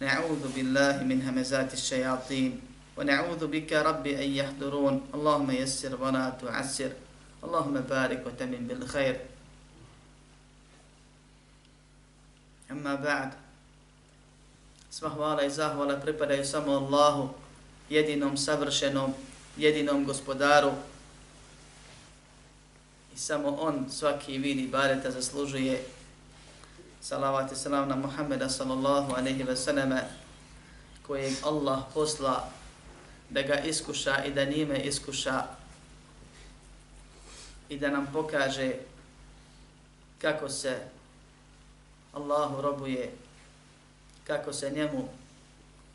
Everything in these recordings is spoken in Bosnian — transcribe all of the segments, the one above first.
نعوذ بالله من همزات الشياطين ونعوذ بك رب أن يحضرون اللهم يسر ولا تعسر اللهم بارك وتمن بالخير أما بعد Sva hvala i zahvala pripadaju samo Allahu, jedinom savršenom, jedinom gospodaru. I samo On svaki vid ibadeta zaslužuje salavat i salam na Muhammeda sallallahu alaihi ve sallame, kojeg Allah posla da ga iskuša i da njime iskuša i da nam pokaže kako se Allahu robuje, kako se njemu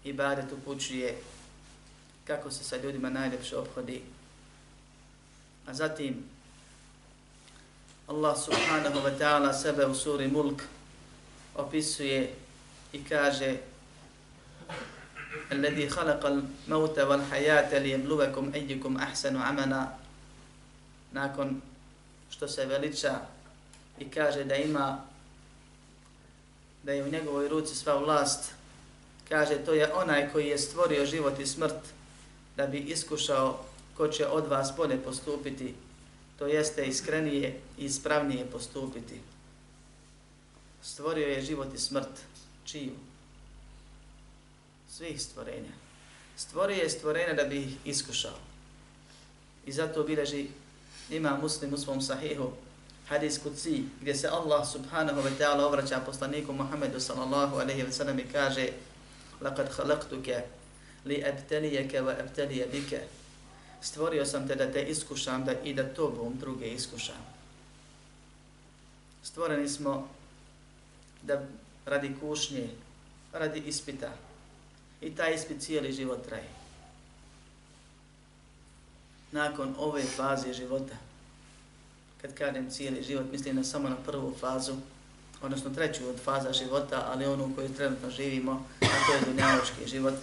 ibadet upućuje, kako se sa ljudima najljepše obhodi. A zatim Allah subhanahu wa ta'ala sebe u suri Mulk opisuje i kaže الذي خلق الموت والحياة ليبلوكم أيكم أحسن عملا nakon što se veliča i kaže da ima da je u njegovoj ruci sva vlast kaže to je onaj koji je stvorio život i smrt da bi iskušao ko će od vas bolje postupiti to jeste iskrenije i ispravnije postupiti stvorio je život i smrt. Čiju? Svih stvorenja. Stvorio je stvorenja da bi ih iskušao. I zato bileži ima muslim u svom sahihu hadis kuci gdje se Allah subhanahu wa ta'ala obraća poslaniku Muhammedu sallallahu alaihi wa sallam i kaže لَقَدْ خَلَقْتُكَ لِأَبْتَلِيَكَ وَأَبْتَلِيَ بِكَ Stvorio sam te da te iskušam da i da tobom druge iskušam. Stvoreni smo da radi kušnje, radi ispita. I taj ispit cijeli život traje. Nakon ove faze života, kad kažem cijeli život, mislim na samo na prvu fazu, odnosno treću od faza života, ali onu u kojoj trenutno živimo, a to je dunjaločki život.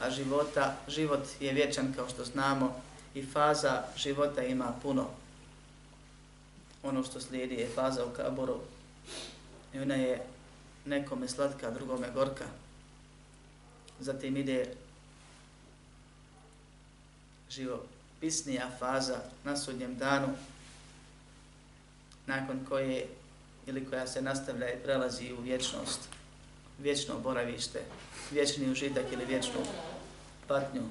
A života, život je vječan kao što znamo i faza života ima puno. Ono što slijedi je faza u kaboru, i ona je nekome slatka, drugome gorka. Zatim ide živopisnija faza na sudnjem danu, nakon koje ili koja se nastavlja i prelazi u vječnost, vječno boravište, vječni užitak ili vječnu patnju,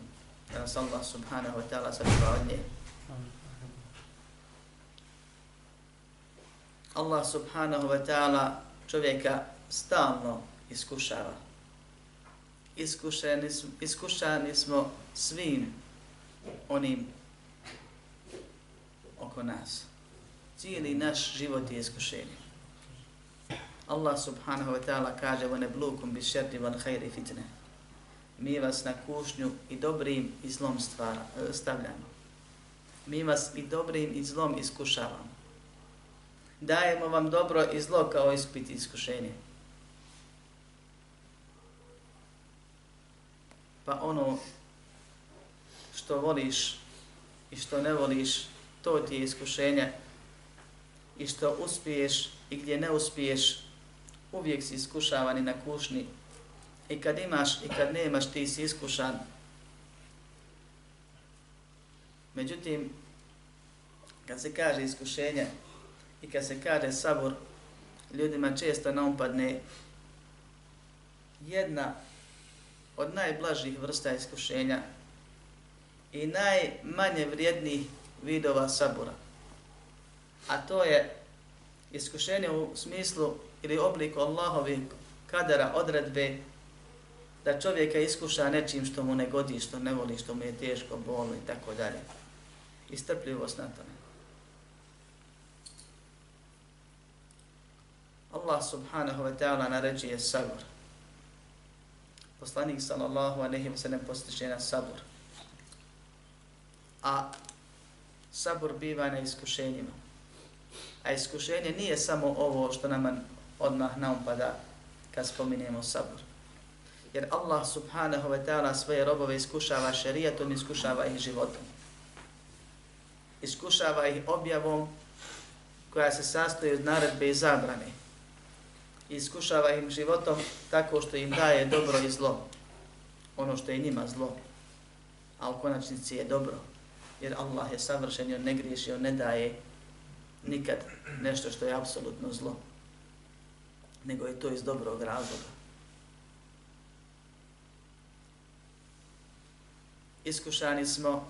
da nas Allah subhanahu wa ta'ala sačuva od nje. Allah subhanahu wa ta'ala čovjeka stalno iskušava. Iskušani, iskušani smo svim onim oko nas. Cijeli naš život je iskušenje. Allah subhanahu wa ta'ala kaže وَنَبْلُوكُمْ بِشَرْدِ وَالْخَيْرِ فِتْنَ Mi vas na kušnju i dobrim i zlom stvara, stavljamo. Mi vas i dobrim i zlom iskušavamo dajemo vam dobro i zlo kao ispit i iskušenje. Pa ono što voliš i što ne voliš, to ti je iskušenje. I što uspiješ i gdje ne uspiješ, uvijek si iskušavan i na kušni. I kad imaš i kad nemaš, ti si iskušan. Međutim, kad se kaže iskušenje, I kad se kaže sabor, ljudima često naumpadne jedna od najblažih vrsta iskušenja i najmanje vrijednih vidova sabora. A to je iskušenje u smislu ili obliku Allahovi kadara odredbe da čovjeka iskuša nečim što mu ne godi, što ne voli, što mu je teško, bolno i tako dalje. Istrpljivost na tome. Allah subhanahu wa ta'ala naređuje sabor. Poslanik sallallahu alaihi wa sallam postiče na sabor. A sabor biva na iskušenjima. A iskušenje nije samo ovo što nam odmah naumpada kad spominjemo sabor. Jer Allah subhanahu wa ta'ala svoje robove iskušava šerijatom, iskušava ih životom. Iskušava ih objavom koja se sastoji od naredbe i zabrane iskušava im životom tako što im daje dobro i zlo. Ono što je njima zlo. A u konačnici je dobro. Jer Allah je savršen i on ne griješi, on ne daje nikad nešto što je apsolutno zlo. Nego je to iz dobrog razloga. Iskušani smo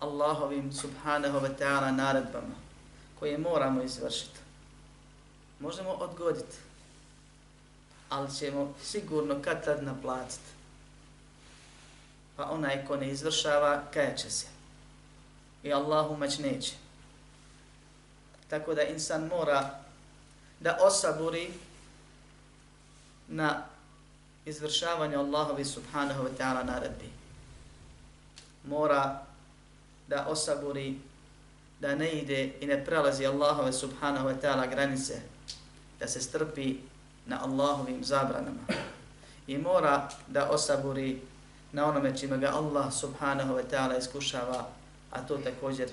Allahovim subhanahu wa ta'ala naredbama koje moramo izvršiti. Možemo odgoditi ali ćemo sigurno kad tad naplatiti. Pa onaj ko ne izvršava, kajaće se. I Allahu mać neće. Tako da insan mora da osaburi na izvršavanju Allahovi subhanahu wa ta'ala naredbi. Mora da osaburi da ne ide i ne prelazi Allahove subhanahu wa ta'ala granice, da se strpi na Allahovim zabranama i mora da osaburi na onome čime ga Allah subhanahu wa ta'ala iskušava, a to također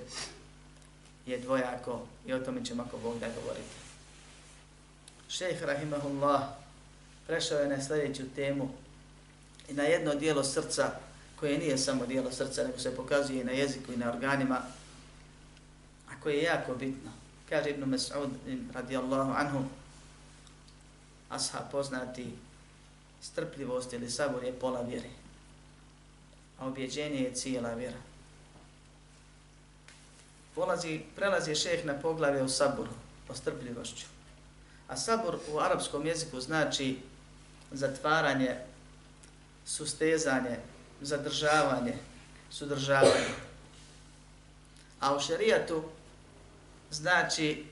je dvojako i o tome ćemo ako Bog da govoriti. Šejh Rahimahullah prešao je na sljedeću temu i na jedno dijelo srca koje nije samo dijelo srca, nego se pokazuje i na jeziku i na organima, a koje je jako bitno. Kaže Ibn Mas'ud radijallahu anhu, ashab poznati strpljivost ili sabor je pola vjere. A objeđenje je cijela vjera. Polazi, prelazi šeh na poglave o saboru, o strpljivošću. A sabor u arapskom jeziku znači zatvaranje, sustezanje, zadržavanje, sudržavanje. A u šerijatu znači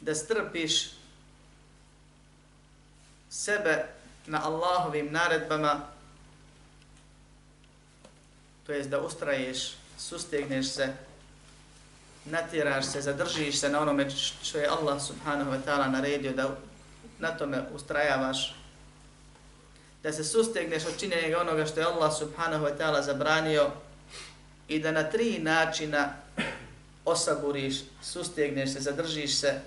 da strpiš sebe na Allahovim naredbama, to jest da ustraješ, sustegneš se, natjeraš se, zadržiš se na onome što je Allah subhanahu wa ta'ala naredio da na tome ustrajavaš, da se sustegneš od činjenja onoga što je Allah subhanahu wa ta'ala zabranio i da na tri načina osaburiš, sustegneš se, zadržiš se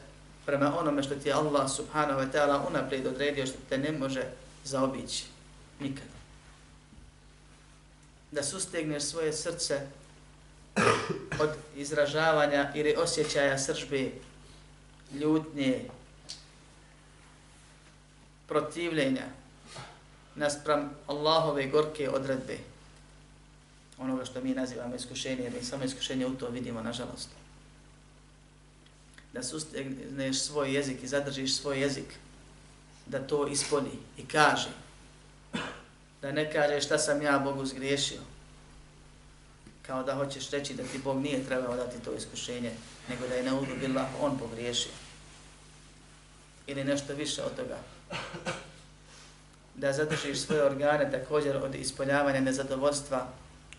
prema onome što ti je Allah subhanahu wa ta'ala unaprijed odredio što te ne može zaobići. Nikad. Da sustegneš svoje srce od izražavanja ili osjećaja sržbe, ljutnje, protivljenja naspram Allahove gorke odredbe. Onoga što mi nazivamo iskušenje, jer mi samo iskušenje u to vidimo, nažalost da sustegneš svoj jezik i zadržiš svoj jezik, da to ispolji i kaže. Da ne kaže šta sam ja Bogu zgriješio. Kao da hoćeš reći da ti Bog nije trebao dati to iskušenje, nego da je na udu bila on pogriješio. Ili nešto više od toga. Da zadržiš svoje organe također od ispoljavanja nezadovoljstva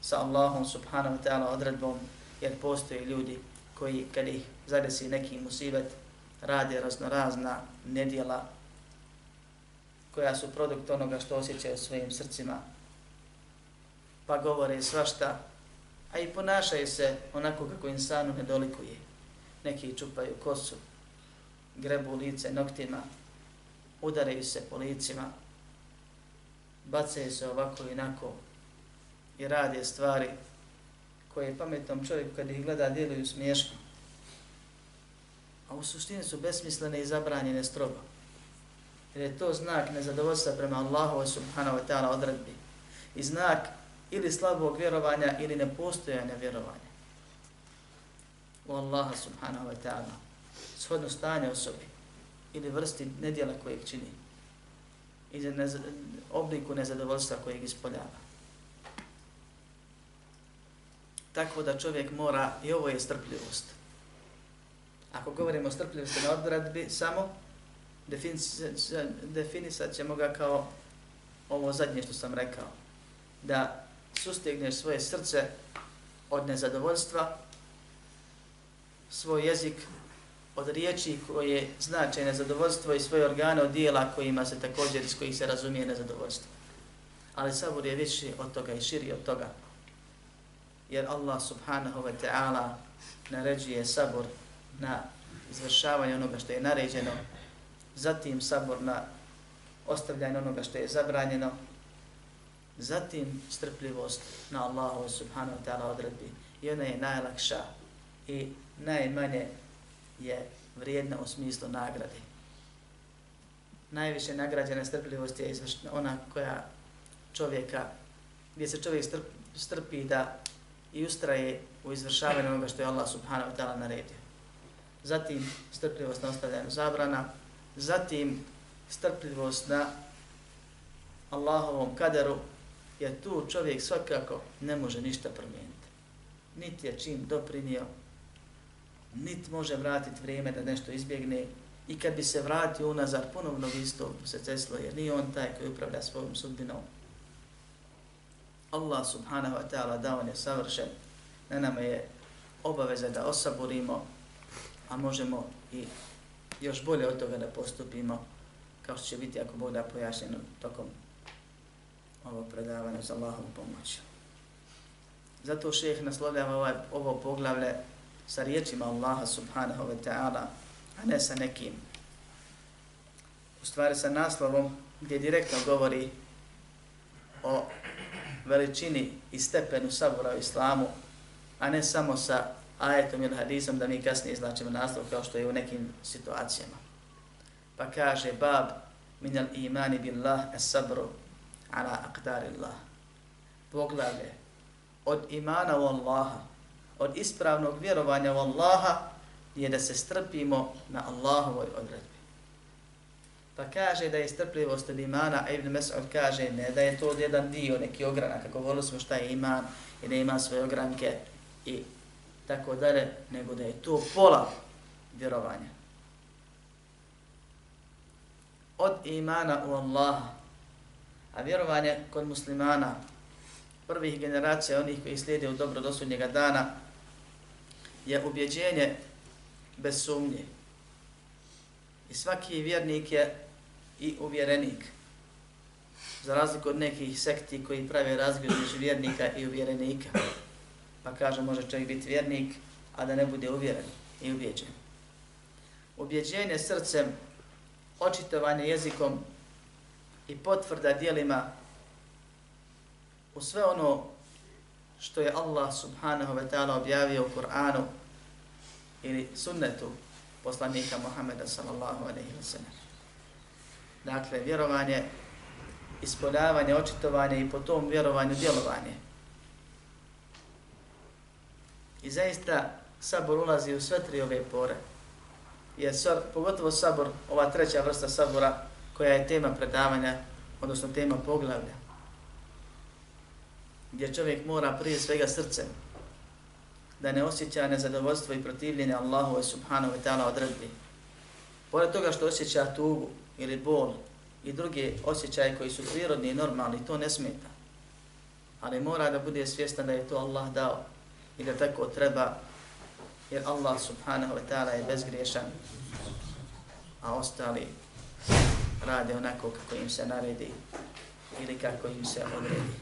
sa Allahom subhanahu wa ta'ala odredbom, jer postoje ljudi koji kad ih zadesi neki musibet rade raznorazna nedjela koja su produkt onoga što osjećaju svojim srcima pa govore svašta a i ponašaju se onako kako insanu ne dolikuje neki čupaju kosu grebu lice noktima udaraju se po licima bacaju se ovako i nako i rade stvari koje pametnom čovjeku kad ih gleda djeluju smiješno. A u suštini su besmislene i zabranjene strogo. Jer je to znak nezadovoljstva prema Allahu subhanahu wa ta'ala odredbi. I znak ili slabog vjerovanja ili nepostojanja vjerovanja u Allaha subhanahu wa ta'ala, shodno stanje osobi ili vrsti nedjela kojeg čini i nez obliku nezadovoljstva kojeg ispoljava. Tako da čovjek mora, i ovo je strpljivost. Ako govorimo o strpljivosti na odradbi, samo definisat ćemo ga kao ovo zadnje što sam rekao. Da sustigneš svoje srce od nezadovoljstva, svoj jezik od riječi koje znače nezadovoljstvo i svoje organe od dijela kojima se također iz kojih se razumije nezadovoljstvo. Ali sabur je više od toga i širi od toga. Jer Allah subhanahu wa ta'ala naređuje sabor na izvršavanje onoga što je naređeno, zatim sabor na ostavljanje onoga što je zabranjeno, zatim strpljivost na Allahu subhanahu wa ta'ala odredbi. I ona je najlakša i najmanje je vrijedna u smislu nagrade. Najviše nagrađena strpljivost je izvršna, ona koja čovjeka, gdje se čovjek strpi da i ustraje u izvršavanju onoga što je Allah subhanahu wa ta'ala naredio. Zatim strpljivost na ostavljanju zabrana, zatim strpljivost na Allahovom kaderu, jer tu čovjek svakako ne može ništa promijeniti. Niti je čim doprinio, niti može vratiti vrijeme da nešto izbjegne i kad bi se vratio unazad ponovno isto se ceslo, jer nije on taj koji upravlja svojom sudbinom. Allah subhanahu wa ta'ala da on je savršen, na nama je obaveza da osaborimo, a možemo i još bolje od toga da postupimo, kao što će biti ako Bog da pojašnjeno tokom ovog predavanja za Allahovu pomoć. Zato šeheh naslovljava ovaj, ovo poglavlje sa riječima Allaha subhanahu wa ta'ala, a ne sa nekim. U stvari sa naslovom gdje direktno govori o veličini i stepenu sabora u islamu, a ne samo sa ajetom ili hadisom da mi kasnije izlačimo naslov kao što je u nekim situacijama. Pa kaže bab min al imani billah es sabru ala aqdarillah. Poglavlje od imana u Allaha, od ispravnog vjerovanja u Allaha je da se strpimo na Allahovoj odredbi. Pa kaže da je strpljivost od imana, a Ibn Mes'ud kaže ne, da je to jedan dio, neki ogranak, kako govorili smo šta je iman i da ima svoje ogranke i tako dalje, nego da je to pola vjerovanja. Od imana u Allaha, a vjerovanje kod muslimana, prvih generacija, onih koji slijede u dobro do sudnjega dana, je ubjeđenje bez sumnje. I svaki vjernik je i uvjerenik. Za razliku od nekih sekti koji prave razgled među vjernika i uvjerenika. Pa kaže, može čovjek biti vjernik, a da ne bude uvjeren i ubjeđen. Ubjeđenje srcem, očitovanje jezikom i potvrda dijelima u sve ono što je Allah subhanahu wa ta'ala objavio u Kur'anu ili sunnetu poslanika Muhammeda sallallahu alaihi wa sallam. Dakle, vjerovanje, ispoljavanje, očitovanje i po tom vjerovanju djelovanje. I zaista sabor ulazi u sve tri ove pore. Jer pogotovo sabor, ova treća vrsta sabora koja je tema predavanja, odnosno tema poglavlja, gdje čovjek mora prije svega srcem da ne osjeća nezadovoljstvo i protivljenje Allahu i subhanahu wa ta'ala odredbi. Pored toga što osjeća tugu ili bol i druge osjećaje koji su prirodni i normalni, to ne smeta. Ali mora da bude svjestan da je to Allah dao i da tako treba, jer Allah subhanahu wa ta'ala je bezgriješan, a ostali rade onako kako im se naredi ili kako im se odredi.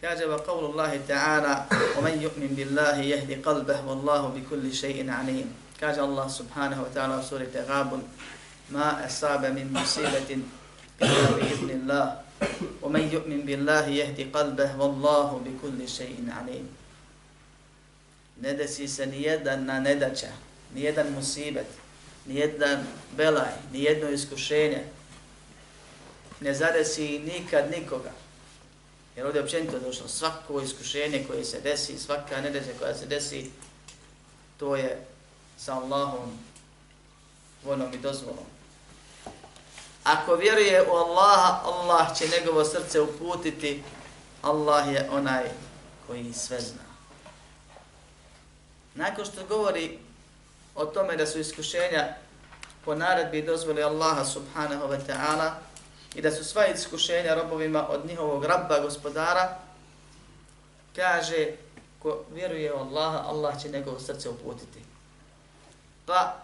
Kaže va qavlu Allahi ta'ala wa man yu'min billahi yahdi qalbahu wallahu bi kulli shay'in alim. Kaže Allah subhanahu wa ta'ala u suri Tegabun ma asaba min musibatin illa bi idnillah ومن يؤمن بالله يهدي قلبه والله بكل شيء عليم shay'in. Ne desi se ni jedan na nedaća, ni jedan musibet, ni jedan belaj, ni jedno iskušenje, ne zadesi nikad nikoga. Jer ovdje općenito došlo svako iskušenje koje se desi, svaka nedeća koja se desi, to je sa Allahom voljom i dozvolom. Ako vjeruje u Allaha, Allah će njegovo srce uputiti. Allah je onaj koji sve zna. Nakon što govori o tome da su iskušenja po naredbi dozvoli Allaha subhanahu wa ta'ala i da su sva iskušenja robovima od njihovog rabba gospodara, kaže ko vjeruje u Allaha, Allah će njegovo srce uputiti. Pa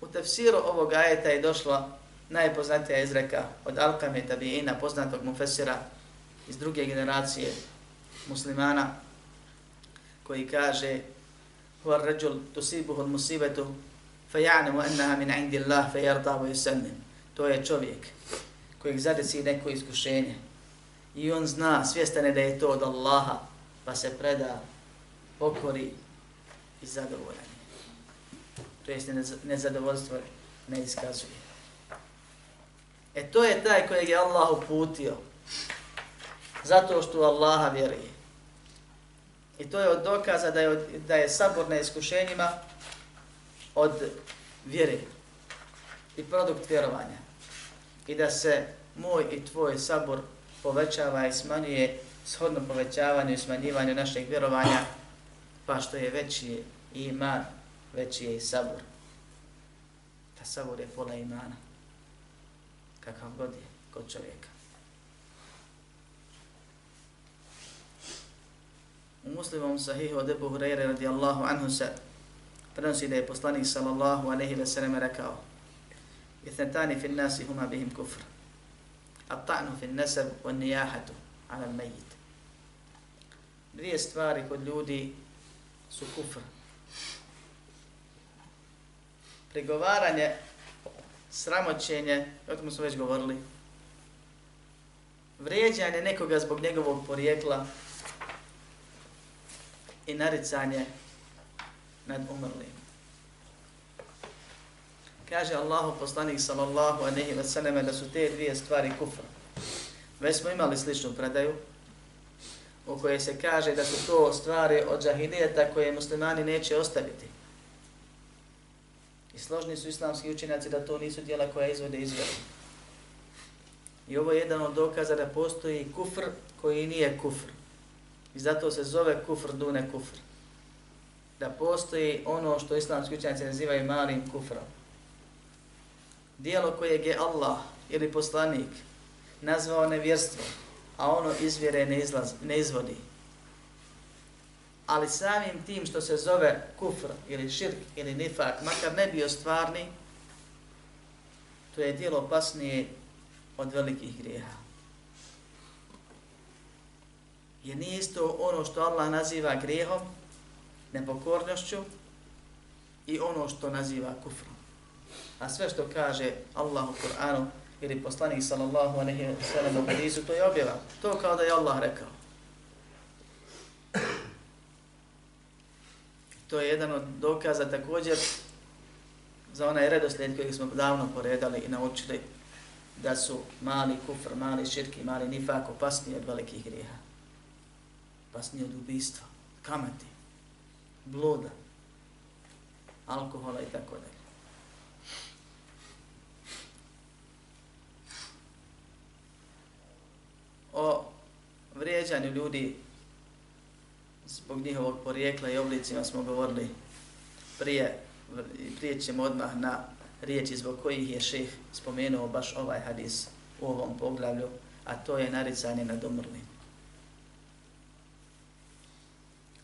u tefsiru ovog ajeta je došla najpoznatija izreka od Alkame Tabijina, poznatog mufesira iz druge generacije muslimana, koji kaže Huwa rajul tusibuhu al-musibatu المصيبة فيعلم min 'indi Allah الله wa ويسلم to je čovjek koji zadesi neko iskušenje i on zna svjestan je da je to od Allaha pa se preda pokori i zadovoljan to jest nezadovoljstvo ne iskazuje. E to je taj kojeg je Allah uputio. Zato što Allaha vjeruje. I to je od dokaza da je, da je sabor na iskušenjima od vjere i produkt vjerovanja. I da se moj i tvoj sabor povećava i smanjuje shodno povećavanju i smanjivanju našeg vjerovanja, pa što je veći iman, veći je i sabor. Ta sabor je pola imana, kakav god je kod čovjeka. U muslimom sahihu od Ebu Hureyre radijallahu anhu se prenosi da je poslanik sallallahu aleyhi ve sellem rekao Ithnetani fin nasi huma bihim kufr. At-ta'nu fin nasab wa nijahatu ala al-mayit. Dvije stvari kod ljudi su kufr. Pregovaranje, sramoćenje, o tom smo već govorili, vrijeđanje nekoga zbog njegovog porijekla, i naricanje nad umrlim. Kaže Allahu poslanik sallallahu alejhi ve sellem da su te dvije stvari kufr. Već smo imali sličnu predaju u kojoj se kaže da su to stvari od džahilijeta koje muslimani neće ostaviti. I složni su islamski učenjaci da to nisu dijela koja izvode iz vjere. I ovo je jedan od dokaza da postoji kufr koji nije kufr. I zato se zove kufr dune kufr. Da postoji ono što islamski učenjaci nazivaju malim kufrom. Dijelo kojeg je Allah ili poslanik nazvao nevjerstvo, a ono izvjere ne, izlaz, ne izvodi. Ali samim tim što se zove kufr ili širk ili nifak, makar ne bio stvarni, to je dijelo opasnije od velikih grijeha. Jer nije isto ono što Allah naziva grijehom, nepokornošću i ono što naziva kufrom. A sve što kaže Allah u Kur'anu ili poslanik sallallahu alaihi wa sallam u hadisu, to je objava. To kao da je Allah rekao. To je jedan od dokaza također za onaj redoslijed kojeg smo davno poredali i naučili da su mali kufr, mali širki, mali nifak opasniji od velikih grijeha Opasniji od ubistva, kamati, bloda, alkohola i tako dalje. O vrijeđanju ljudi zbog njihovog porijekla i oblicima smo govorili prije, prije ćemo odmah na riječi zbog kojih je šeh spomenuo baš ovaj hadis u ovom poglavlju, a to je naricanje nad umrlim.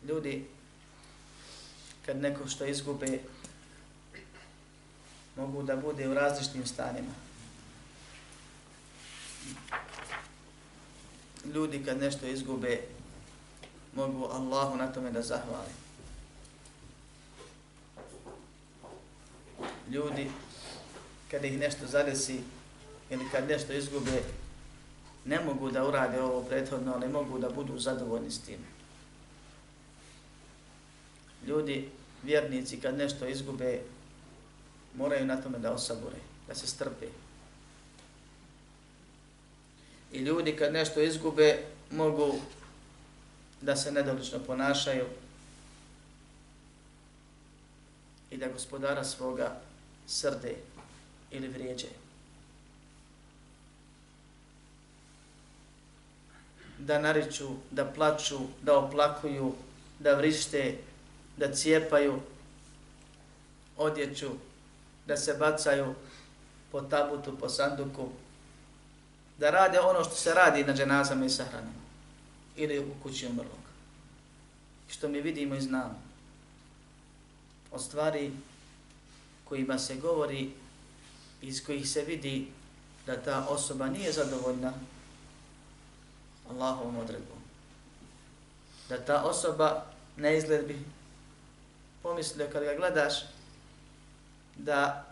ljudi kad neko što izgube mogu da bude u različitim stanima. Ljudi kad nešto izgube mogu Allahu na tome da zahvali. Ljudi kad ih nešto zadesi ili kad nešto izgube ne mogu da urade ovo prethodno, ali mogu da budu zadovoljni s tim ljudi, vjernici, kad nešto izgube, moraju na tome da osabure, da se strpe. I ljudi kad nešto izgube, mogu da se nedolično ponašaju i da gospodara svoga srde ili vrijeđe. Da nariču, da plaču, da oplakuju, da vrište, da cijepaju odjeću, da se bacaju po tabutu, po sanduku, da rade ono što se radi na dženazama i sahranima ili u kući umrlog. Što mi vidimo i znamo. O stvari kojima se govori, iz kojih se vidi da ta osoba nije zadovoljna Allahovom odredbom. Da ta osoba ne izgled bi pomislio kad ga gledaš da,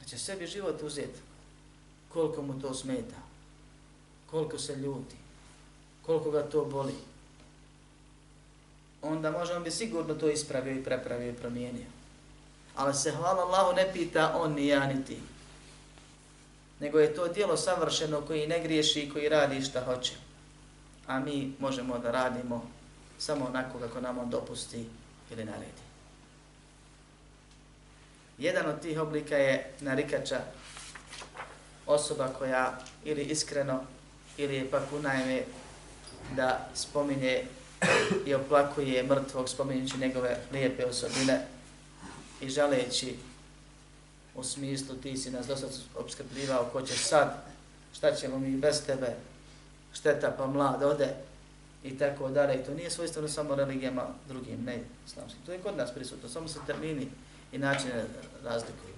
da će sebi život uzeti koliko mu to smeta, koliko se ljuti, koliko ga to boli. Onda može on bi sigurno to ispravio i prepravio i promijenio. Ali se hvala Allahu ne pita on ni ja ni ti. Nego je to dijelo savršeno koji ne griješi i koji radi šta hoće. A mi možemo da radimo samo onako kako nam on dopusti ili naredi. Jedan od tih oblika je narikača, osoba koja ili iskreno ili je pak unajme da spominje i oplakuje mrtvog spominjući njegove lijepe osobine i žaleći u smislu ti si nas dosad obskrbljivao ko će sad, šta ćemo mi bez tebe, šteta pa mlad ode i tako dalje. I to nije svojstveno samo religijama drugim, ne islamskim. To je kod nas prisutno, samo se termini i načine razlikuju.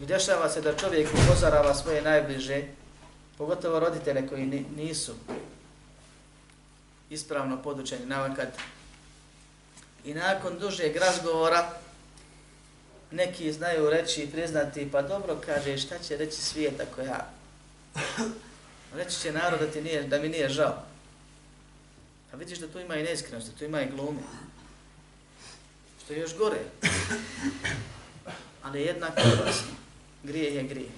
I dešava se da čovjek upozorava svoje najbliže, pogotovo roditelje koji nisu ispravno podučeni navakad. I nakon dužeg razgovora, neki znaju reći i priznati, pa dobro kaže, šta će reći svijet ako ja? Reći će narod da, ti nije, da mi nije žao. A vidiš da tu ima i neiskrenosti, tu ima i glume. Što je još gore. Ali jednako opasno. Grije je grije.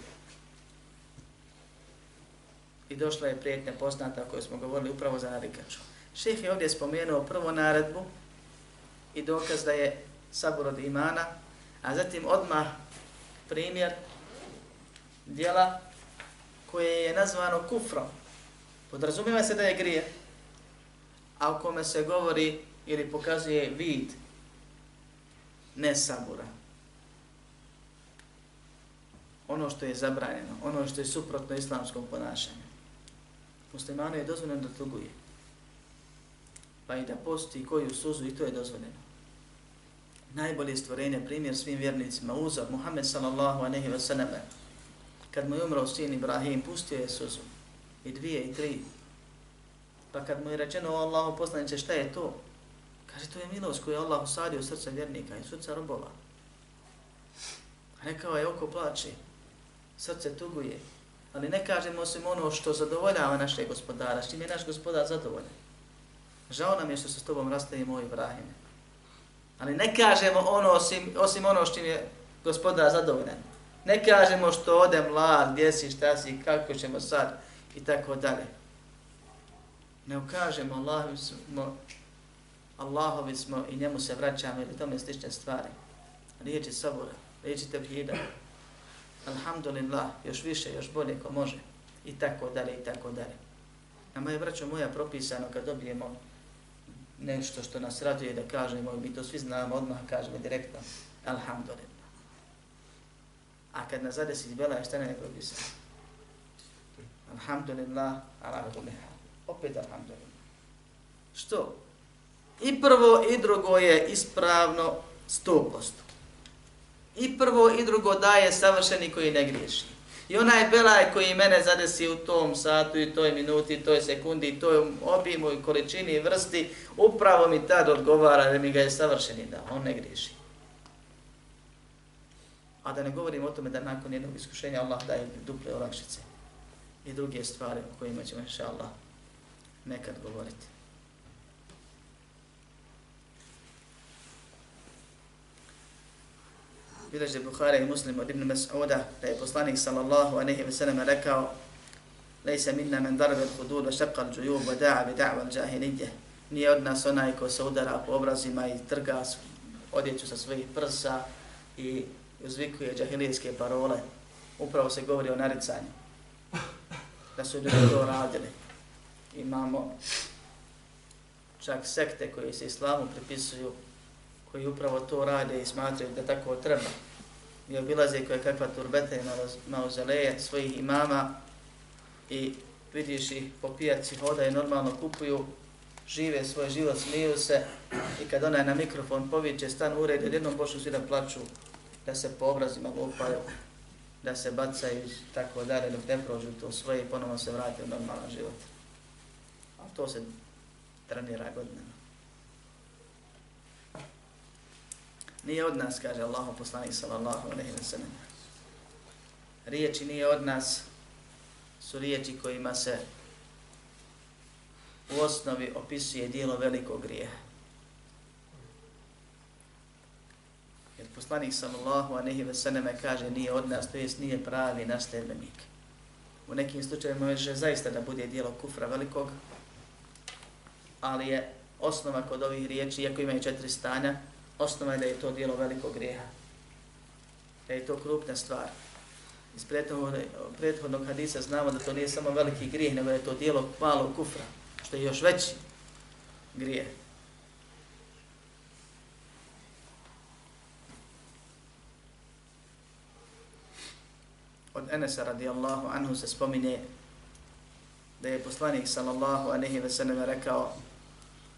I došla je prijetnja poznata o kojoj smo govorili upravo za narikaču. Šeh je ovdje spomenuo prvo naredbu i dokaz da je sabor od imana, a zatim odmah primjer dijela koje je nazvano kufrom. Podrazumijeva se da je grije, a o kome se govori ili pokazuje vid nesabura. Ono što je zabranjeno, ono što je suprotno islamskom ponašanju. Muslimanu je dozvoljeno da tuguje. Pa i da posti koju suzu i to je dozvoljeno. Najbolje stvorenje, primjer svim vjernicima, uzor, Muhammed sallallahu alejhi ve sallam, kad mu je umro sin Ibrahim, pustio je suzu. I dvije, i tri. Pa kad mu je rečeno o Allahu poslanice, šta je to? Kaže, to je milost koju je Allah usadio u srce vjernika i srca robova. Rekao je, oko plače, srce tuguje, ali ne kažemo osim ono što zadovoljava naše gospodara, s čim je naš gospodar zadovoljan. Žao nam je što se s tobom rastavimo, Ibrahim. Ali ne kažemo ono osim, osim ono što je gospodar zadovoljan. Ne kažemo što ode mlad, gdje si, šta si, kako ćemo sad i tako dalje. Ne ukažemo Allahovi smo, Allahovi smo i njemu se vraćamo ili tome slične stvari. Riječi sabora, riječi tevhida. Alhamdulillah, još više, još bolje ko može. I tako dalje, i tako dalje. Nama je, braćo moja, propisano kad dobijemo nešto što nas raduje da kažemo, mi to svi znamo, odmah kažemo direktno, Alhamdulillah. A kad nas zadesi bela, šta ne nego bi se? Alhamdulillah, alhamdulillah. Opet alhamdulillah. Što? I prvo i drugo je ispravno 100%. I prvo i drugo daje savršeni koji ne griješi. I onaj belaj koji mene zadesi u tom satu i toj minuti, toj sekundi, i toj obimu i količini i vrsti, upravo mi tad odgovara da mi ga je savršeni da, on ne griješi. A da ne govorim o tome da nakon jednog iskušenja Allah daje duple olakšice i druge stvari o kojima ćemo inša Allah nekad govoriti. Bileže Bukhara i Muslim od Ibn Mas'uda da je poslanik sallallahu aleyhi ve sellem rekao Lejse minna men darbe l'hudud, wa šakal džujub, wa da'a bi da'va l'đahilidje. Nije od nas onaj ko se udara po obrazima i trga odjeću sa svojih prsa i uzvikuje džahilijske parole. Upravo se govori o naricanju. Da su ljudi to radili. Imamo čak sekte koje se islamu pripisuju, koji upravo to rade i smatraju da tako treba. I obilaze koje kakva turbeta na mauzeleje svojih imama i vidiš ih po pijaci hoda i normalno kupuju, žive svoj život, smiju se i kad onaj na mikrofon poviće stan ured, jednom počnu svi da plaču, da se po obrazima lupaju, da se bacaju i tako dalje, dok ne prođu to svoje i ponovno se vrate u normalan život. A to se trenira godinama. Nije od nas, kaže Allah, poslanik sallallahu alaihi wa sallam. Riječi nije od nas, su riječi kojima se u osnovi opisuje dijelo velikog grijeha. Jer poslanik sallallahu alaihi wa sallam kaže nije od nas, to jest nije pravi nasljedbenik. U nekim slučajima može zaista da bude dijelo kufra velikog, ali je osnova kod ovih riječi, iako imaju četiri stanja, osnova je da je to dijelo velikog grijeha. Da je to krupna stvar. Iz prethodnog hadisa znamo da to nije samo veliki grijeh, nego je to dijelo malog kufra, što je još veći grijeh. Od Enesa radijallahu anhu se spominje da je poslanik sallallahu anehi ve sallam rekao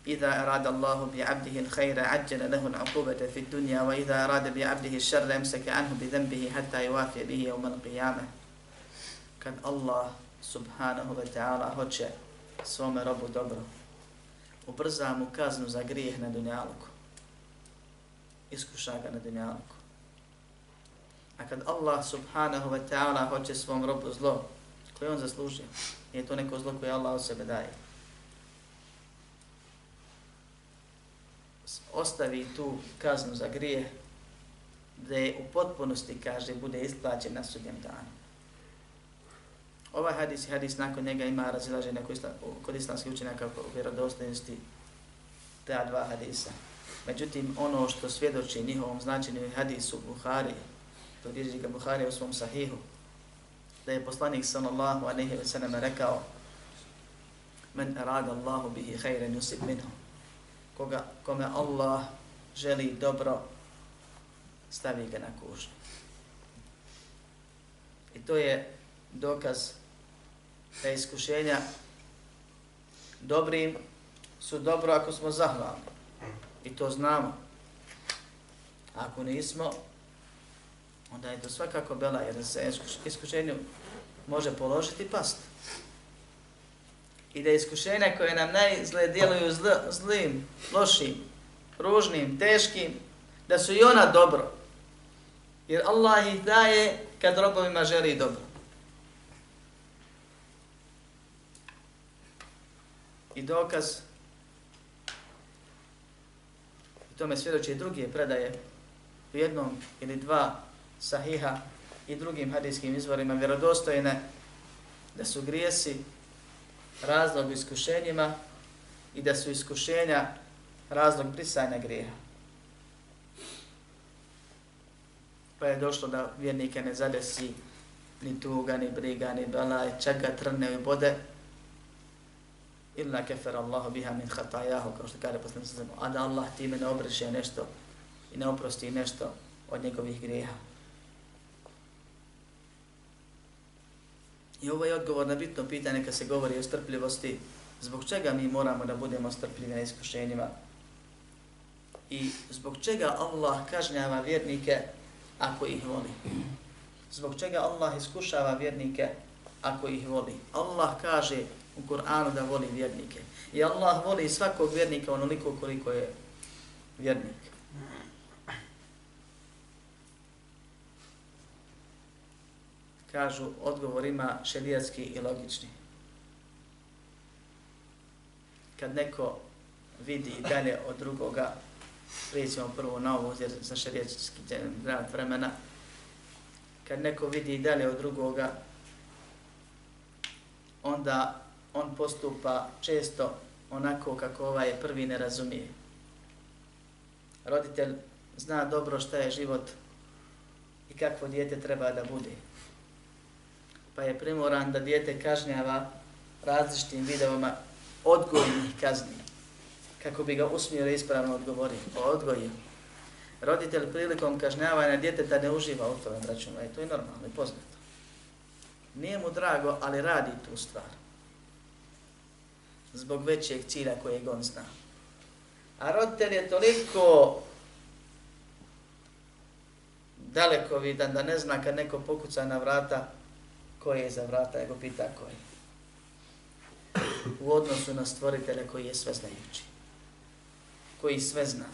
إذا أراد الله بعبده الخير عجل له العقوبة في الدنيا وإذا أراد بعبده الشر أمسك عنه بذنبه حتى يوافي به يوم القيامة kad Allah subhanahu wa ta'ala hoće svome robu dobro, ubrza mu kaznu za grijeh na dunjaluku. Iskuša ga na dunjaluku. A kad Allah subhanahu wa ta'ala hoće svom robu zlo, koje on zaslužio, je to neko zlo koje Allah od sebe daje. Ostavi tu kaznu za grije, da je u potpunosti, kaže, bude isplaćen na sudnjem danu. Ovaj hadis i hadis nakon njega ima razilaženje kod islamskih učenjaka u vjerodostojnosti ta dva hadisa. Međutim, ono što svjedoči njihovom značenju hadisu Buhari, to bježi ga Buhari u svom sahihu, da je poslanik sallallahu a nehi ve sallam rekao men arada Allahu bihi khayran yusib minhu koga, kome Allah želi dobro, stavi ga na kužnju. I to je dokaz da iskušenja dobrim su dobro ako smo zahvalni. I to znamo. Ako nismo, onda je to svakako bela, jer se iskušenju može položiti past i da iskušenja koje nam najzle djeluju zl, zlim, lošim, ružnim, teškim, da su i ona dobro. Jer Allah ih daje kad robovima želi dobro. I dokaz, i tome svjedoče i druge predaje, u jednom ili dva sahiha i drugim hadijskim izvorima vjerodostojne da su grijesi razlog iskušenjima i da su iskušenja razlog brisanja grijeha. Pa je došlo da vjernike ne zadesi ni tuga, ni briga, ni belaj, čak ga trne i bode, illa kefer Allahu biha min hatajahu, kao što kaže posledno sa a da Allah time ne obriše nešto i ne oprosti nešto od njegovih grijeha. I ovo je odgovor na bitno pitanje kad se govori o strpljivosti. Zbog čega mi moramo da budemo strpljivi na iskušenjima? I zbog čega Allah kažnjava vjernike ako ih voli? Zbog čega Allah iskušava vjernike ako ih voli? Allah kaže u Kur'anu da voli vjernike. I Allah voli svakog vjernika onoliko koliko je vjernik. Kažu odgovor ima šelijatski i logični. Kad neko vidi dalje od drugoga, recimo prvo na ovo, jer za šerijatski grad vremena, kad neko vidi dalje od drugoga onda on postupa često onako kako ovaj prvi ne razumije. Roditelj zna dobro šta je život i kakvo dijete treba da bude. Pa je primoran da dijete kažnjava različitim videoma odgojnih kazni kako bi ga usmjero ispravno odgovorio, odgojio. Roditelj prilikom kažnjavanja djeteta ne uživa u tome, braćom, i to je normalno i poznato. Nije mu drago, ali radi tu stvar. Zbog većeg cilja kojeg on zna. A roditelj je toliko daleko vidan da ne zna kad neko pokuca na vrata koje je za vrata, nego pita koji. U odnosu na stvoritelja koji je sve znajući. Koji sve zna.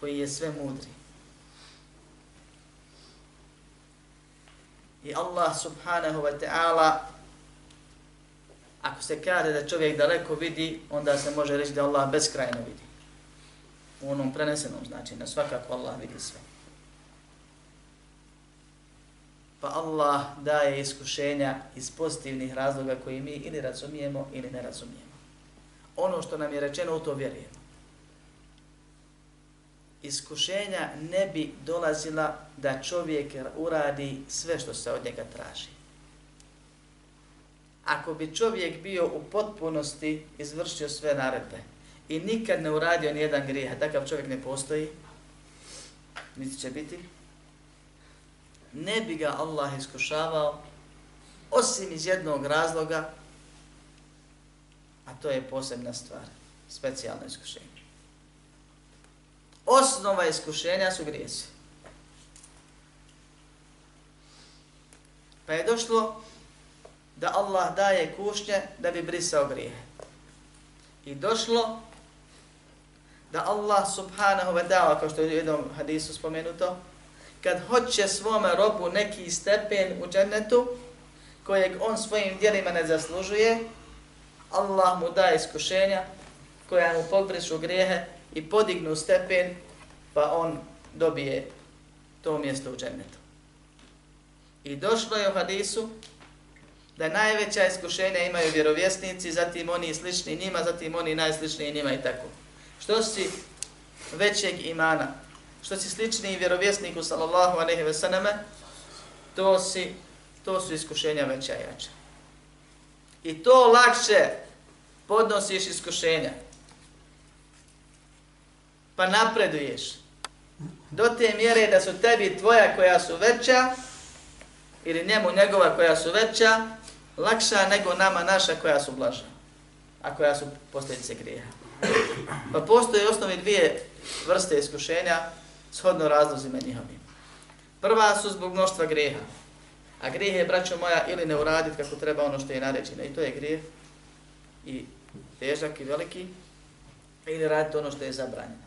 Koji je sve mudri. I Allah subhanahu wa ta'ala ako se kaže da čovjek daleko vidi, onda se može reći da Allah beskrajno vidi. U onom prenesenom znači, na svakako Allah vidi sve. Pa Allah daje iskušenja iz pozitivnih razloga koji mi ili razumijemo ili ne razumijemo. Ono što nam je rečeno u to vjerujemo. Iskušenja ne bi dolazila da čovjek uradi sve što se od njega traži. Ako bi čovjek bio u potpunosti izvršio sve naredbe i nikad ne uradio ni jedan grijeh, takav čovjek ne postoji, niti će biti, ne bi ga Allah iskušavao osim iz jednog razloga, a to je posebna stvar, specijalno iskušenje. Osnova iskušenja su grijesi. Pa je došlo da Allah daje kušnje da bi brisao grijehe. I došlo da Allah subhanahu wa ta'ala, kao što je u jednom hadisu spomenuto, kad hoće svome robu neki stepen u džennetu, kojeg on svojim djelima ne zaslužuje, Allah mu daje iskušenja koja mu pogrešu grijehe i podignu stepen, pa on dobije to mjesto u džennetu. I došlo je u hadisu da najveća iskušenja imaju vjerovjesnici, zatim oni slični njima, zatim oni najsličniji njima i tako. Što si većeg imana, što si slični vjerovjesniku sallallahu alejhi ve selleme, to si to su iskušenja veća i jača. I to lakše podnosiš iskušenja. Pa napreduješ. Do te mjere da su tebi tvoja koja su veća ili njemu njegova koja su veća, lakša nego nama naša koja su blaža, a koja su posljedice grijeha. Pa postoje osnovi dvije vrste iskušenja, shodno razlozima njihovim. Prva su zbog mnoštva greha. A greh je, braćo moja, ili ne uraditi kako treba ono što je naređeno. I to je grijeh. I težak i veliki. Ili raditi ono što je zabranjeno.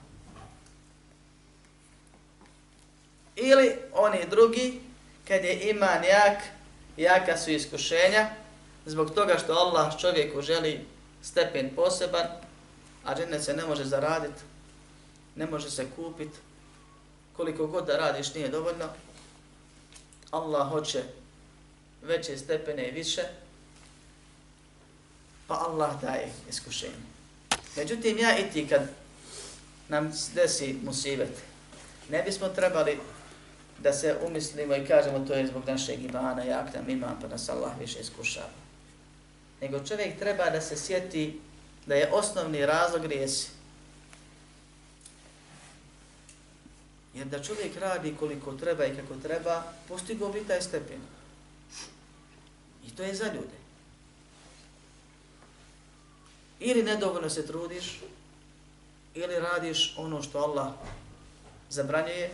Ili oni drugi, kad je iman jak, jaka su iskušenja, zbog toga što Allah čovjeku želi stepen poseban, a džennet se ne može zaraditi, ne može se kupiti, koliko god da radiš nije dovoljno, Allah hoće veće stepene i više, pa Allah daje iskušenje. Međutim, ja i ti kad nam desi musibet, ne bismo trebali da se umislimo i kažemo to je zbog našeg imana, jak nam imam, pa nas Allah više iskušava. Nego čovjek treba da se sjeti da je osnovni razlog grijesi. Jer da čovjek radi koliko treba i kako treba, postigo bi taj stepen. I to je za ljude. Ili nedovoljno se trudiš, ili radiš ono što Allah zabranjuje.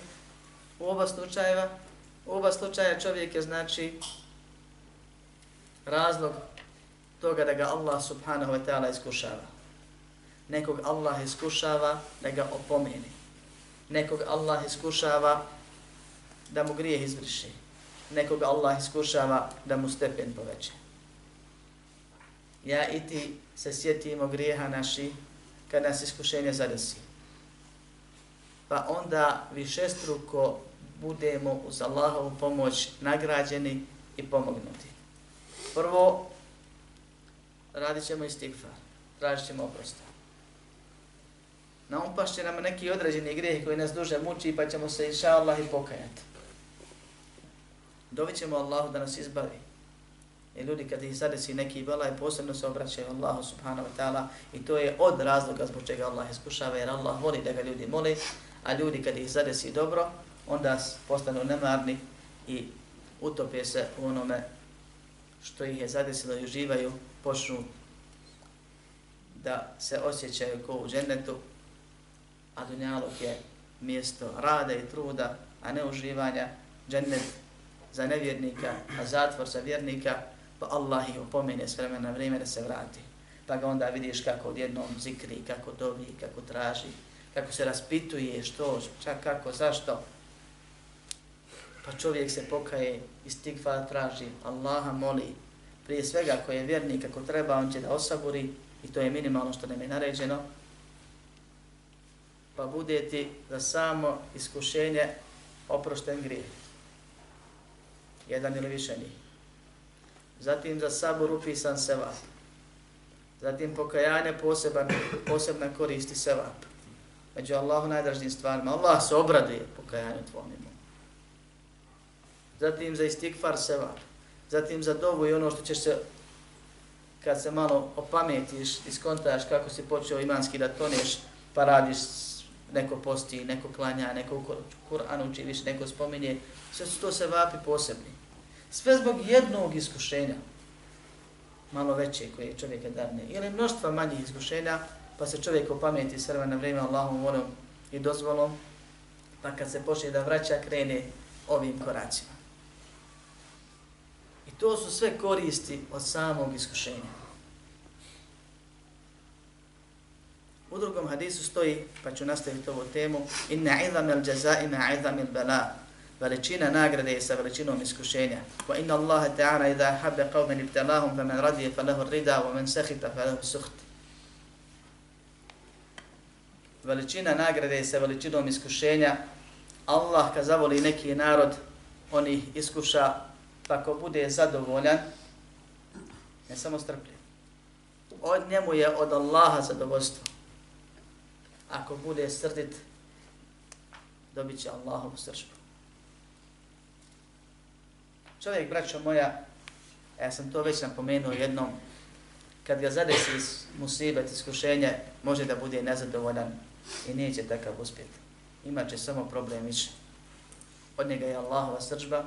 U oba slučajeva, u oba slučaja čovjek je znači razlog toga da ga Allah subhanahu wa ta'ala iskušava. Nekog Allah iskušava da ga opomeni nekog Allah iskušava da mu grijeh izvrši. Nekog Allah iskušava da mu stepen poveće. Ja i ti se sjetimo grijeha naši kad nas iskušenje zadesi. Pa onda višestruko budemo uz Allahovu pomoć nagrađeni i pomognuti. Prvo, radit ćemo istigfar, tražit ćemo oprosta. Naumpašće nam neki određeni grijeh koji nas duže muči pa ćemo se inša Allah i pokajati. Dovit ćemo Allahu da nas izbavi. I ljudi kad ih zadesi neki belaj posebno se obraćaju Allahu subhanahu wa ta'ala i to je od razloga zbog čega Allah iskušava jer Allah voli da ga ljudi moli, a ljudi kad ih zadesi dobro, onda postanu nemarni i utope se u onome što ih je zadesilo i uživaju, počnu da se osjećaju ko u džennetu, a dunjalog je mjesto rada i truda, a ne uživanja, džennet za nevjernika, a zatvor za vjernika, pa Allah ih upomene s vremena vrijeme da se vrati. Pa ga onda vidiš kako odjednom zikri, kako dobi, kako traži, kako se raspituje, što, čak kako, zašto. Pa čovjek se pokaje i traži, Allaha moli, prije svega ko je vjernik, ako treba, on će da osaburi i to je minimalno što nam je naređeno, pa bude ti za samo iskušenje oprošten grijeh. Jedan ili više njih. Zatim za sabor upisan sevap. Zatim pokajanje poseban, posebna koristi sevap. Među Allahu najdražnijim stvarima. Allah se obraduje pokajanju tvojom Zatim za istikfar sevap. Zatim za dovu i ono što ćeš se kad se malo opametiš, iskontaš kako si počeo imanski da toneš, pa radiš neko posti, neko klanja, neko Kur'an uči, više neko spominje, sve su to se vapi posebni. Sve zbog jednog iskušenja, malo veće koje čovjeka darne, ili mnoštva manjih iskušenja, pa se čovjek opameti s na vrijeme Allahom volom i dozvolom, pa kad se počne da vraća, krene ovim koracima. I to su sve koristi od samog iskušenja. U drugom hadisu stoji, pa ću nastaviti ovu temu, inna izam il jaza, inna izam il bela. Veličina nagrade je sa veličinom iskušenja. Wa inna Allahe ta'ala idha habbe qavmen ibtalahum, fa men radije fa lehu rida, wa men sehita fa lehu suht. Veličina nagrade je sa veličinom iskušenja. Allah kad zavoli neki narod, on ih iskuša, pa ko bude zadovoljan, ne samo strpljiv. Od njemu je od Allaha zadovoljstvo ako bude srdit, dobit će Allahovu sržbu. Čovjek, braćo moja, ja sam to već napomenuo jednom, kad ga zadesi musibet, iskušenje, može da bude nezadovoljan i neće takav uspjeti. Imaće samo problem više. Od njega je Allahova sržba,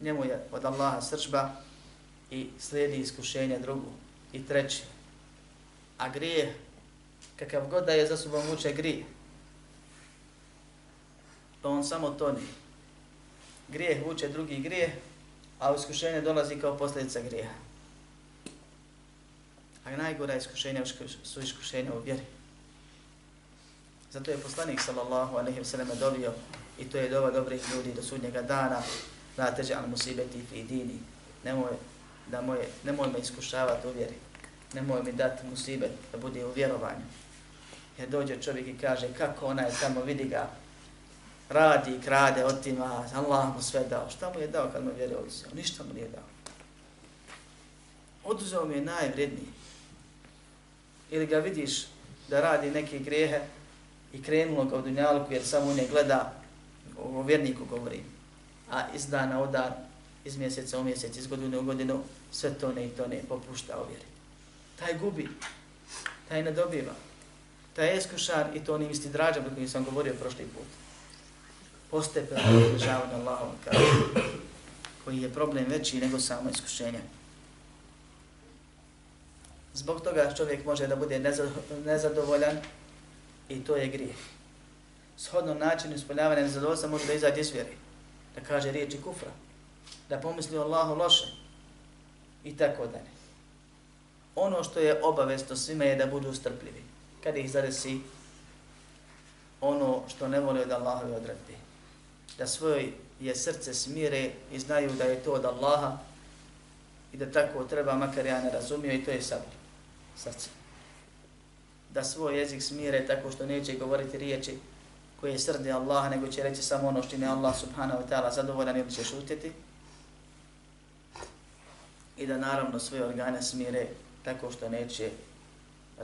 njemu je od Allaha sržba i slijedi iskušenje drugu i treći. A grije kakav god da je za sobom vuče grije. Pa on samo toni. Grijeh vuče drugi grijeh, a iskušenje dolazi kao posljedica grijeha. A najgora iskušenja su iskušenja u vjeri. Zato je poslanik sallallahu alaihi wa sallam dobio i to je dova dobrih ljudi do sudnjega dana la teđe al musibeti fi dini. Nemoj, da moje, nemoj me iskušavati u vjeri. Nemoj mi dati musibet da bude u vjerovanju. Jer dođe čovjek i kaže kako ona je tamo, vidi ga, radi, krade, otima, Allah mu sve dao. Šta mu je dao kad mu vjeri oduzeo? Ništa mu nije dao. Oduzeo mi je najvredniji. Ili ga vidiš da radi neke grehe i krenulo ga u dunjalku jer samo ne gleda, o vjerniku govori, a iz dana u dan, iz mjeseca u mjesec, iz godine u godinu, sve to ne i to ne popušta o vjeri. Taj gubi, taj ne dobiva taj iskušan i to onim isti drađam o kojim sam govorio prošli put. Postepeno približavanje Allahom kao koji je problem veći nego samo iskušenje. Zbog toga čovjek može da bude nezadovoljan i to je grijeh. Shodno načinu ispoljavanja nezadovoljstva može da izađe iz vjeri, da kaže riječi kufra, da pomisli o Allahu loše i tako dalje. Ono što je obavesto svima je da budu strpljivi kad ih zadesi ono što ne vole od Allahove odredbe. Da svoj je srce smire i znaju da je to od Allaha i da tako treba, makar ja ne razumio, i to je sabr, srce. Da svoj jezik smire tako što neće govoriti riječi koje srde Allaha, nego će reći samo ono što je Allah subhanahu wa ta'ala zadovoljan ili će šutiti. i da naravno svoje organe smire tako što neće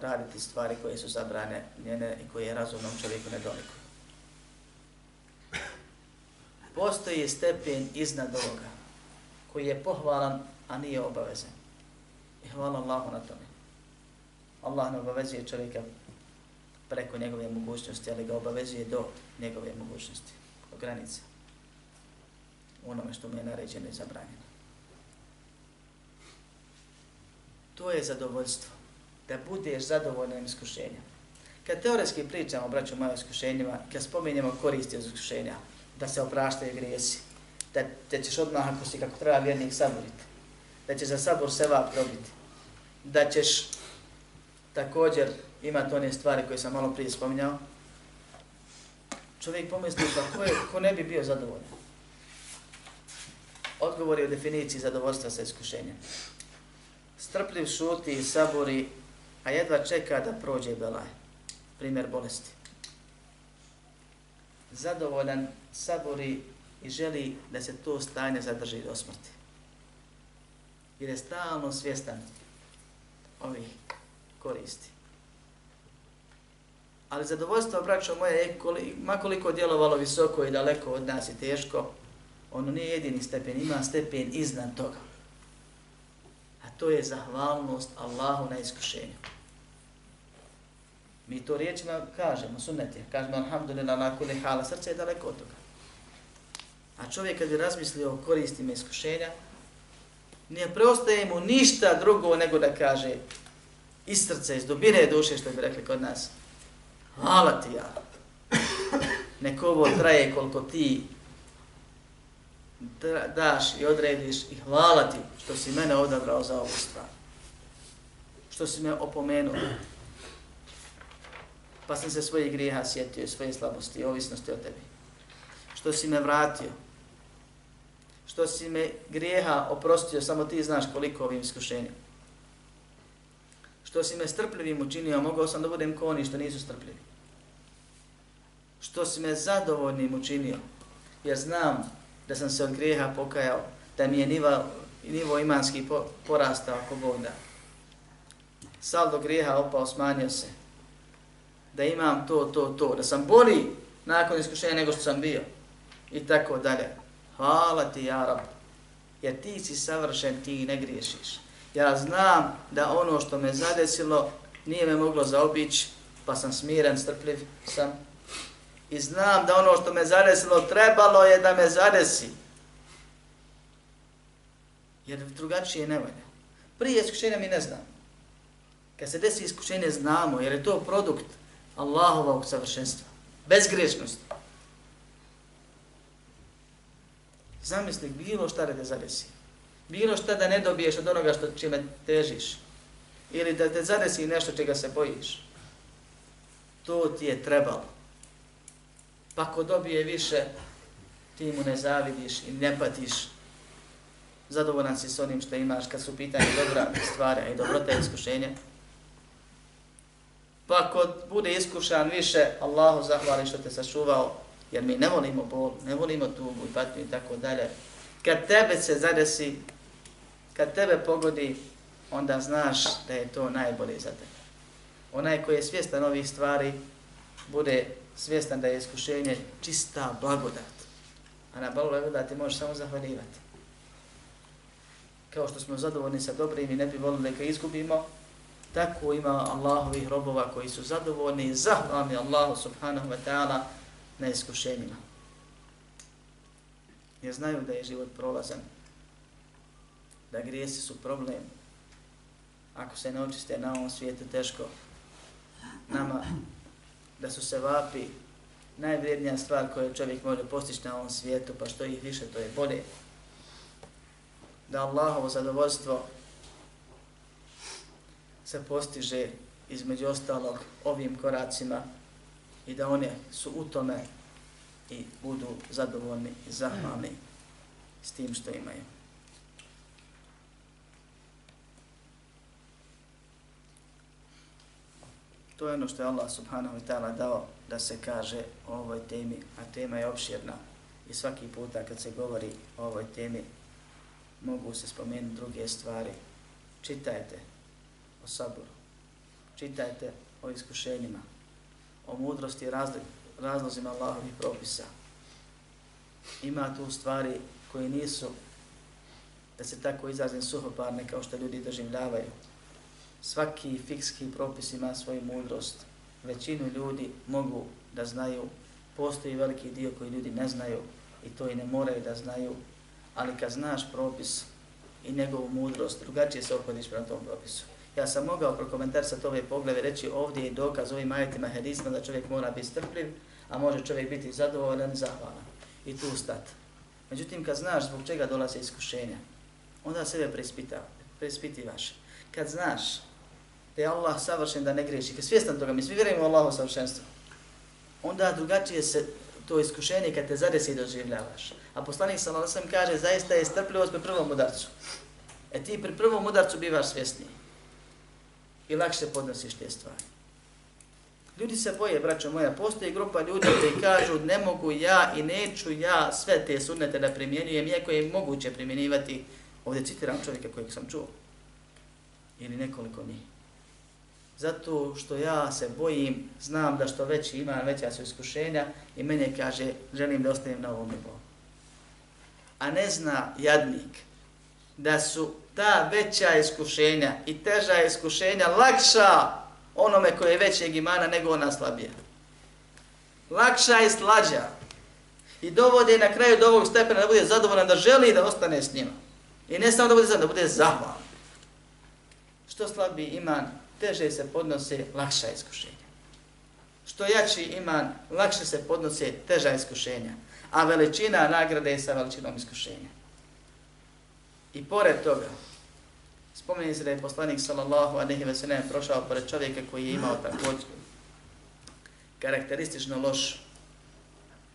raditi stvari koje su zabrane njene i koje je razumnom čovjeku nedoliko. Postoji stepen iznad ovoga koji je pohvalan, a nije obavezan. I hvala Allahu na tome. Allah ne obavezuje čovjeka preko njegove mogućnosti, ali ga obavezuje do njegove mogućnosti, do granice. Onome što mu je naređeno i zabranjeno. To je zadovoljstvo. Da budeš zadovoljan iskušenjem. Kad teoretski pričamo, braću moje iskušenjima, kad spominjemo koristi od iskušenja, da se opraštaju grijesi, da da ćeš odmah ako si kako treba vjernik saboriti, da će za sabor seba probiti, da ćeš također imati one stvari koje sam malo prije spominjao, čovjek pomisli pa ko, je, ko ne bi bio zadovoljan? Odgovor je u definiciji zadovoljstva sa iskušenjem. Strpljiv šuti i sabori, a jedva čeka da prođe belaj. Primjer bolesti. Zadovoljan sabori i želi da se to stanje zadrži do smrti. Jer je stalno svjestan ovih koristi. Ali zadovoljstvo, braćo moje, je makoliko djelovalo visoko i daleko od nas i teško, ono nije jedini stepen, ima stepen iznad toga. To je zahvalnost Allahu na iskušenju. Mi to riječima kažemo, sunneti, kažemo alhamdulillah na kuli hala, srce je daleko od toga. A čovjek kad bi razmislio o koristima iskušenja, ne preostaje mu ništa drugo nego da kaže iz srca, iz dubine duše, što bi rekli kod nas. Hvala ti ja. Neko ovo traje koliko ti daš i odrediš i hvala ti što si mene odabrao za ovu stvar. Što si me opomenuo. Pa sam se svojih grijeha sjetio, svoje slabosti i ovisnosti o tebi. Što si me vratio. Što si me grijeha oprostio, samo ti znaš koliko ovim iskušenjem. što si me strpljivim učinio, mogao sam da budem ko oni što nisu strpljivi. Što si me zadovoljnim učinio, jer znam da sam se od grijeha pokajao, da mi je nivo, nivo imanski po, porastao ako Bog da. Saldo grijeha opao, smanjio se. Da imam to, to, to. Da sam bolji nakon iskušenja nego što sam bio. I tako dalje. Hvala ti, Jarab. Jer ti si savršen, ti ne griješiš ja znam da ono što me zadesilo nije me moglo zaobići, pa sam smiren, strpljiv sam. I znam da ono što me zadesilo trebalo je da me zadesi. Jer drugačije ne valja. Prije iskušenja mi ne znam. Kad se desi iskušenje znamo, jer je to produkt Allahovog savršenstva. Bezgrešnosti. Zamisli bilo šta da te zadesi bilo šta da ne dobiješ od onoga što čime težiš ili da te zadesi nešto čega se bojiš. To ti je trebalo. Pa ko dobije više, ti mu ne zavidiš i ne patiš. Zadovoljan si s onim što imaš kad su pitanje dobra stvari i dobrota i iskušenja. Pa ko bude iskušan više, Allahu zahvali što te sačuvao, jer mi ne volimo bol, ne volimo tugu i patnju i tako dalje. Kad tebe se zadesi, kad tebe pogodi, onda znaš da je to najbolje za tebe. Onaj koji je svjestan ovih stvari, bude svjestan da je iskušenje čista blagodat. A na blagodat ti možeš samo zahvaljivati. Kao što smo zadovoljni sa dobrim i ne bi volili da izgubimo, tako ima Allahovih robova koji su zadovoljni i zahvalni Allahu subhanahu wa ta'ala na iskušenjima. Jer znaju da je život prolazan da grijesi su problem. Ako se ne očiste na ovom svijetu teško, nama da su se vapi najvrijednija stvar koju čovjek može postići na ovom svijetu, pa što ih više, to je bolje. Da Allahovo zadovoljstvo se postiže između ostalog ovim koracima i da one su u tome i budu zadovoljni i zahvalni s tim što imaju. To je ono što je Allah subhanahu wa ta'ala dao da se kaže o ovoj temi, a tema je opširna. I svaki puta kad se govori o ovoj temi, mogu se spomenuti druge stvari. Čitajte o saboru, čitajte o iskušenjima, o mudrosti i razlozima Allahovih propisa. Ima tu stvari koje nisu, da se tako izrazim, suhoparne kao što ljudi doživljavaju. Svaki fikski propis ima svoju mudrost. Većinu ljudi mogu da znaju, postoji veliki dio koji ljudi ne znaju i to i ne moraju da znaju, ali kad znaš propis i njegovu mudrost, drugačije se opodiš prema tom propisu. Ja sam mogao prokomentarsati ove poglede, reći ovdje je dokaz ovim ajetima hadisma da čovjek mora biti strpljiv, a može čovjek biti zadovoljan i zahvalan. I tu stati. Međutim, kad znaš zbog čega dolaze iskušenja, onda sebe preispita, preispitivaš. Kad znaš da je Allah savršen da ne griješi, kad svjestan toga, mi svi vjerujemo u Allahu savršenstvo, onda drugačije se to iskušenje kad te zadesi doživljavaš. A poslanik sallallahu alejhi kaže zaista je strpljivost pri prvom udarcu. E ti pri prvom udarcu bivaš svjesniji i lakše podnosiš te stvari. Ljudi se boje, braćo moja, postoji grupa ljudi koji kažu ne mogu ja i neću ja sve te sunnete da primjenjujem, iako je moguće primjenjivati, ovdje citiram čovjeka kojeg sam čuo, ili nekoliko njih. Zato što ja se bojim, znam da što veći ima, veća su iskušenja i mene kaže, želim da ostanem na ovom nivou. A ne zna jadnik da su ta veća iskušenja i teža iskušenja lakša onome koje je većeg imana nego ona slabija. Lakša i slađa. I dovode na kraju do ovog stepena da bude zadovoljan, da želi da ostane s njima. I ne samo da bude zadovoljan, da bude zahvalan. Što slabi iman, teže se podnose lakša iskušenja. Što jači iman, lakše se podnose teža iskušenja. A veličina nagrade je sa veličinom iskušenja. I pored toga, spomeni se da je poslanik sallallahu alaihi ve sellem prošao pored čovjeka koji je imao također karakteristično loš,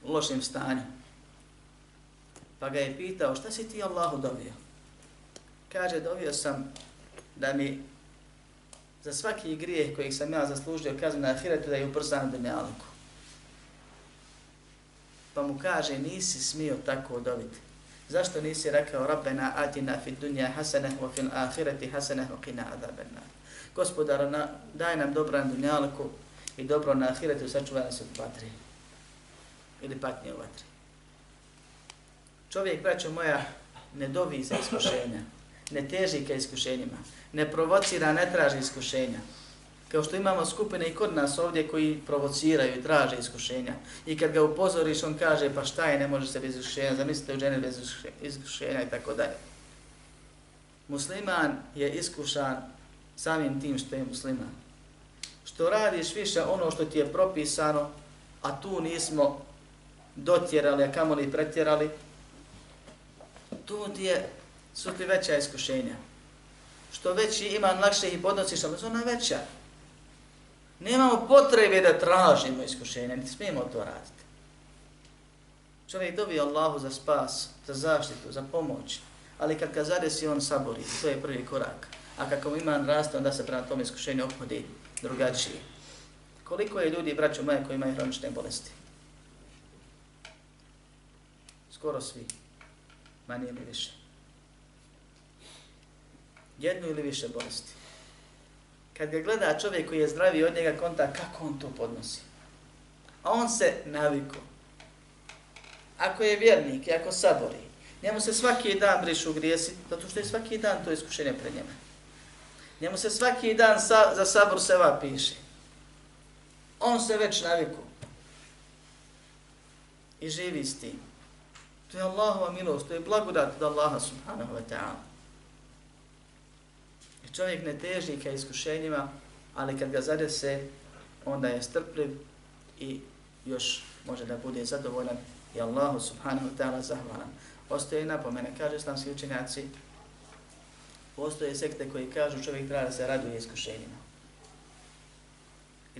lošim stanju. Pa ga je pitao, šta si ti Allahu dobio? Kaže, dobio sam da mi za svaki grijeh kojeg sam ja zaslužio kaznu na ahiretu da je ubrzan dunjaluku. Pa mu kaže, nisi smio tako dobiti. Zašto nisi rekao Rabbena atina fi dunja hasanah wa fil ahireti hasanah wa qina adhabanna. Gospodar, na, daj nam dobro na dunjalku i dobro na ahiretu, sačuvaj nas od vatri. Ili patnje u vatri. Čovjek, braćo moja, ne dovi za iskušenja, ne teži ka iskušenjima, ne provocira, ne traži iskušenja. Kao što imamo skupine i kod nas ovdje koji provociraju i traže iskušenja. I kad ga upozoriš, on kaže, pa šta je, ne može se bez iskušenja, zamislite u žene bez iskušenja i tako dalje. Musliman je iskušan samim tim što je musliman. Što radiš više ono što ti je propisano, a tu nismo dotjerali, a kamoli pretjerali, tu ti je, su ti veća iskušenja. Što veći iman lakše ih podnosiš, ali ona veća. Nemamo potrebe da tražimo iskušenja, niti smijemo to raditi. Čovjek dobije Allahu za spas, za zaštitu, za pomoć, ali kad ga zadesi, on sabori. To je prvi korak. A kako iman raste, onda se prema tom iskušenju obhodi drugačije. Koliko je ljudi, braćo moje, koji imaju hronične bolesti? Skoro svi. Manje ili više. Jednu ili više bolesti kad ga gleda čovjek koji je zdravi od njega konta, kako on to podnosi? A on se naviko. Ako je vjernik i ako sabori, njemu se svaki dan brišu grijesi, zato što je svaki dan to iskušenje pred njema. Njemu se svaki dan sa, za sabor seva piše. On se već naviku. I živi s tim. To je Allahova milost, to je blagodat od Allaha subhanahu wa ta'ala čovjek ne teži ka iskušenjima, ali kad ga zadese, onda je strpljiv i još može da bude zadovoljan i Allahu subhanahu wa ta'ala zahvalan. Postoje napomena, kaže islamski učenjaci, postoje sekte koji kažu čovjek treba da se raduje iskušenjima. I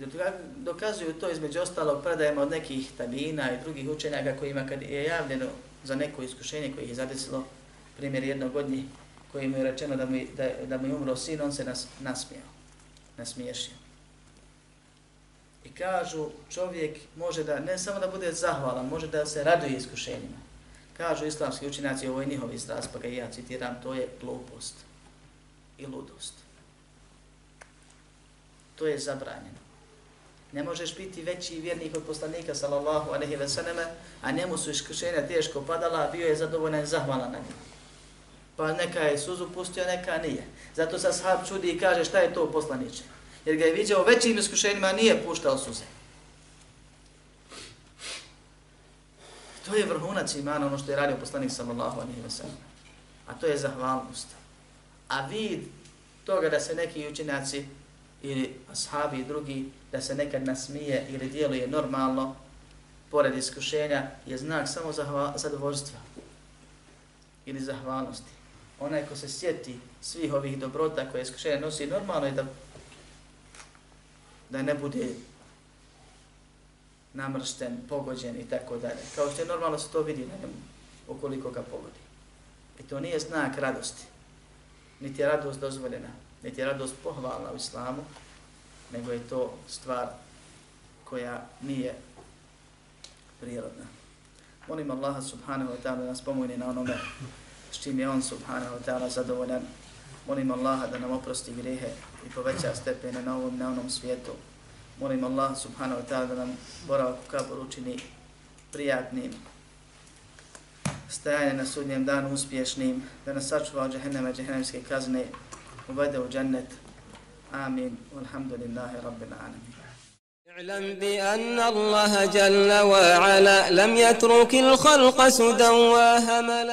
dokazuju to između ostalog predajemo od nekih tabina i drugih učenjaka kojima kad je javljeno za neko iskušenje koje je zadesilo, primjer jednog od njih, koji mu je rečeno da, mi, da, da mu je umro sin, on se nas, nasmijao, nasmiješio. I kažu, čovjek može da, ne samo da bude zahvalan, može da se raduje iskušenjima. Kažu islamski učinjaci, ovo je njihov izraz, pa ga ja citiram, to je glupost i ludost. To je zabranjeno. Ne možeš biti veći vjernik od poslanika, sallallahu alaihi ve sallame, a njemu su iskušenja teško padala, bio je zadovoljan i zahvalan na njima. Pa neka je suzu pustio, neka nije. Zato se sahab čudi i kaže šta je to poslaniče. Jer ga je vidio većim iskušenjima, nije puštao suze. To je vrhunac imana, ono što je radio poslanik sallallahu alaihi wa sallam. A to je zahvalnost. A vid toga da se neki učinaci ili ashabi i drugi da se nekad nasmije ili djeluje normalno pored iskušenja je znak samo zadovoljstva ili zahvalnosti. Onaj ko se sjeti svih ovih dobrota koje iskušenje nosi, normalno je da da ne bude namršten, pogođen i tako dalje. Kao što je normalno se to vidi na njemu, ukoliko ga pogodi. I to nije znak radosti, niti je radost dozvoljena, niti je radost pohvalna u islamu, nego je to stvar koja nije prirodna. Molim Allaha subhanahu wa ta'ala da nas pomogne na onome s čim je on subhanahu wa ta'ala zadovoljan. Molim Allaha da nam oprosti grijehe i poveća stepene na ovom na onom svijetu. Molim Allah subhanahu wa ta'ala da nam boravak u kaboru učini prijatnim, stajanje na sudnjem danu uspješnim, da nas sačuva od džahennema džahennemske kazne, uvede u džennet. Amin. Walhamdulillahi rabbil alamin. اعلم بأن الله جل وعلا لم يترك الخلق سدى وهملا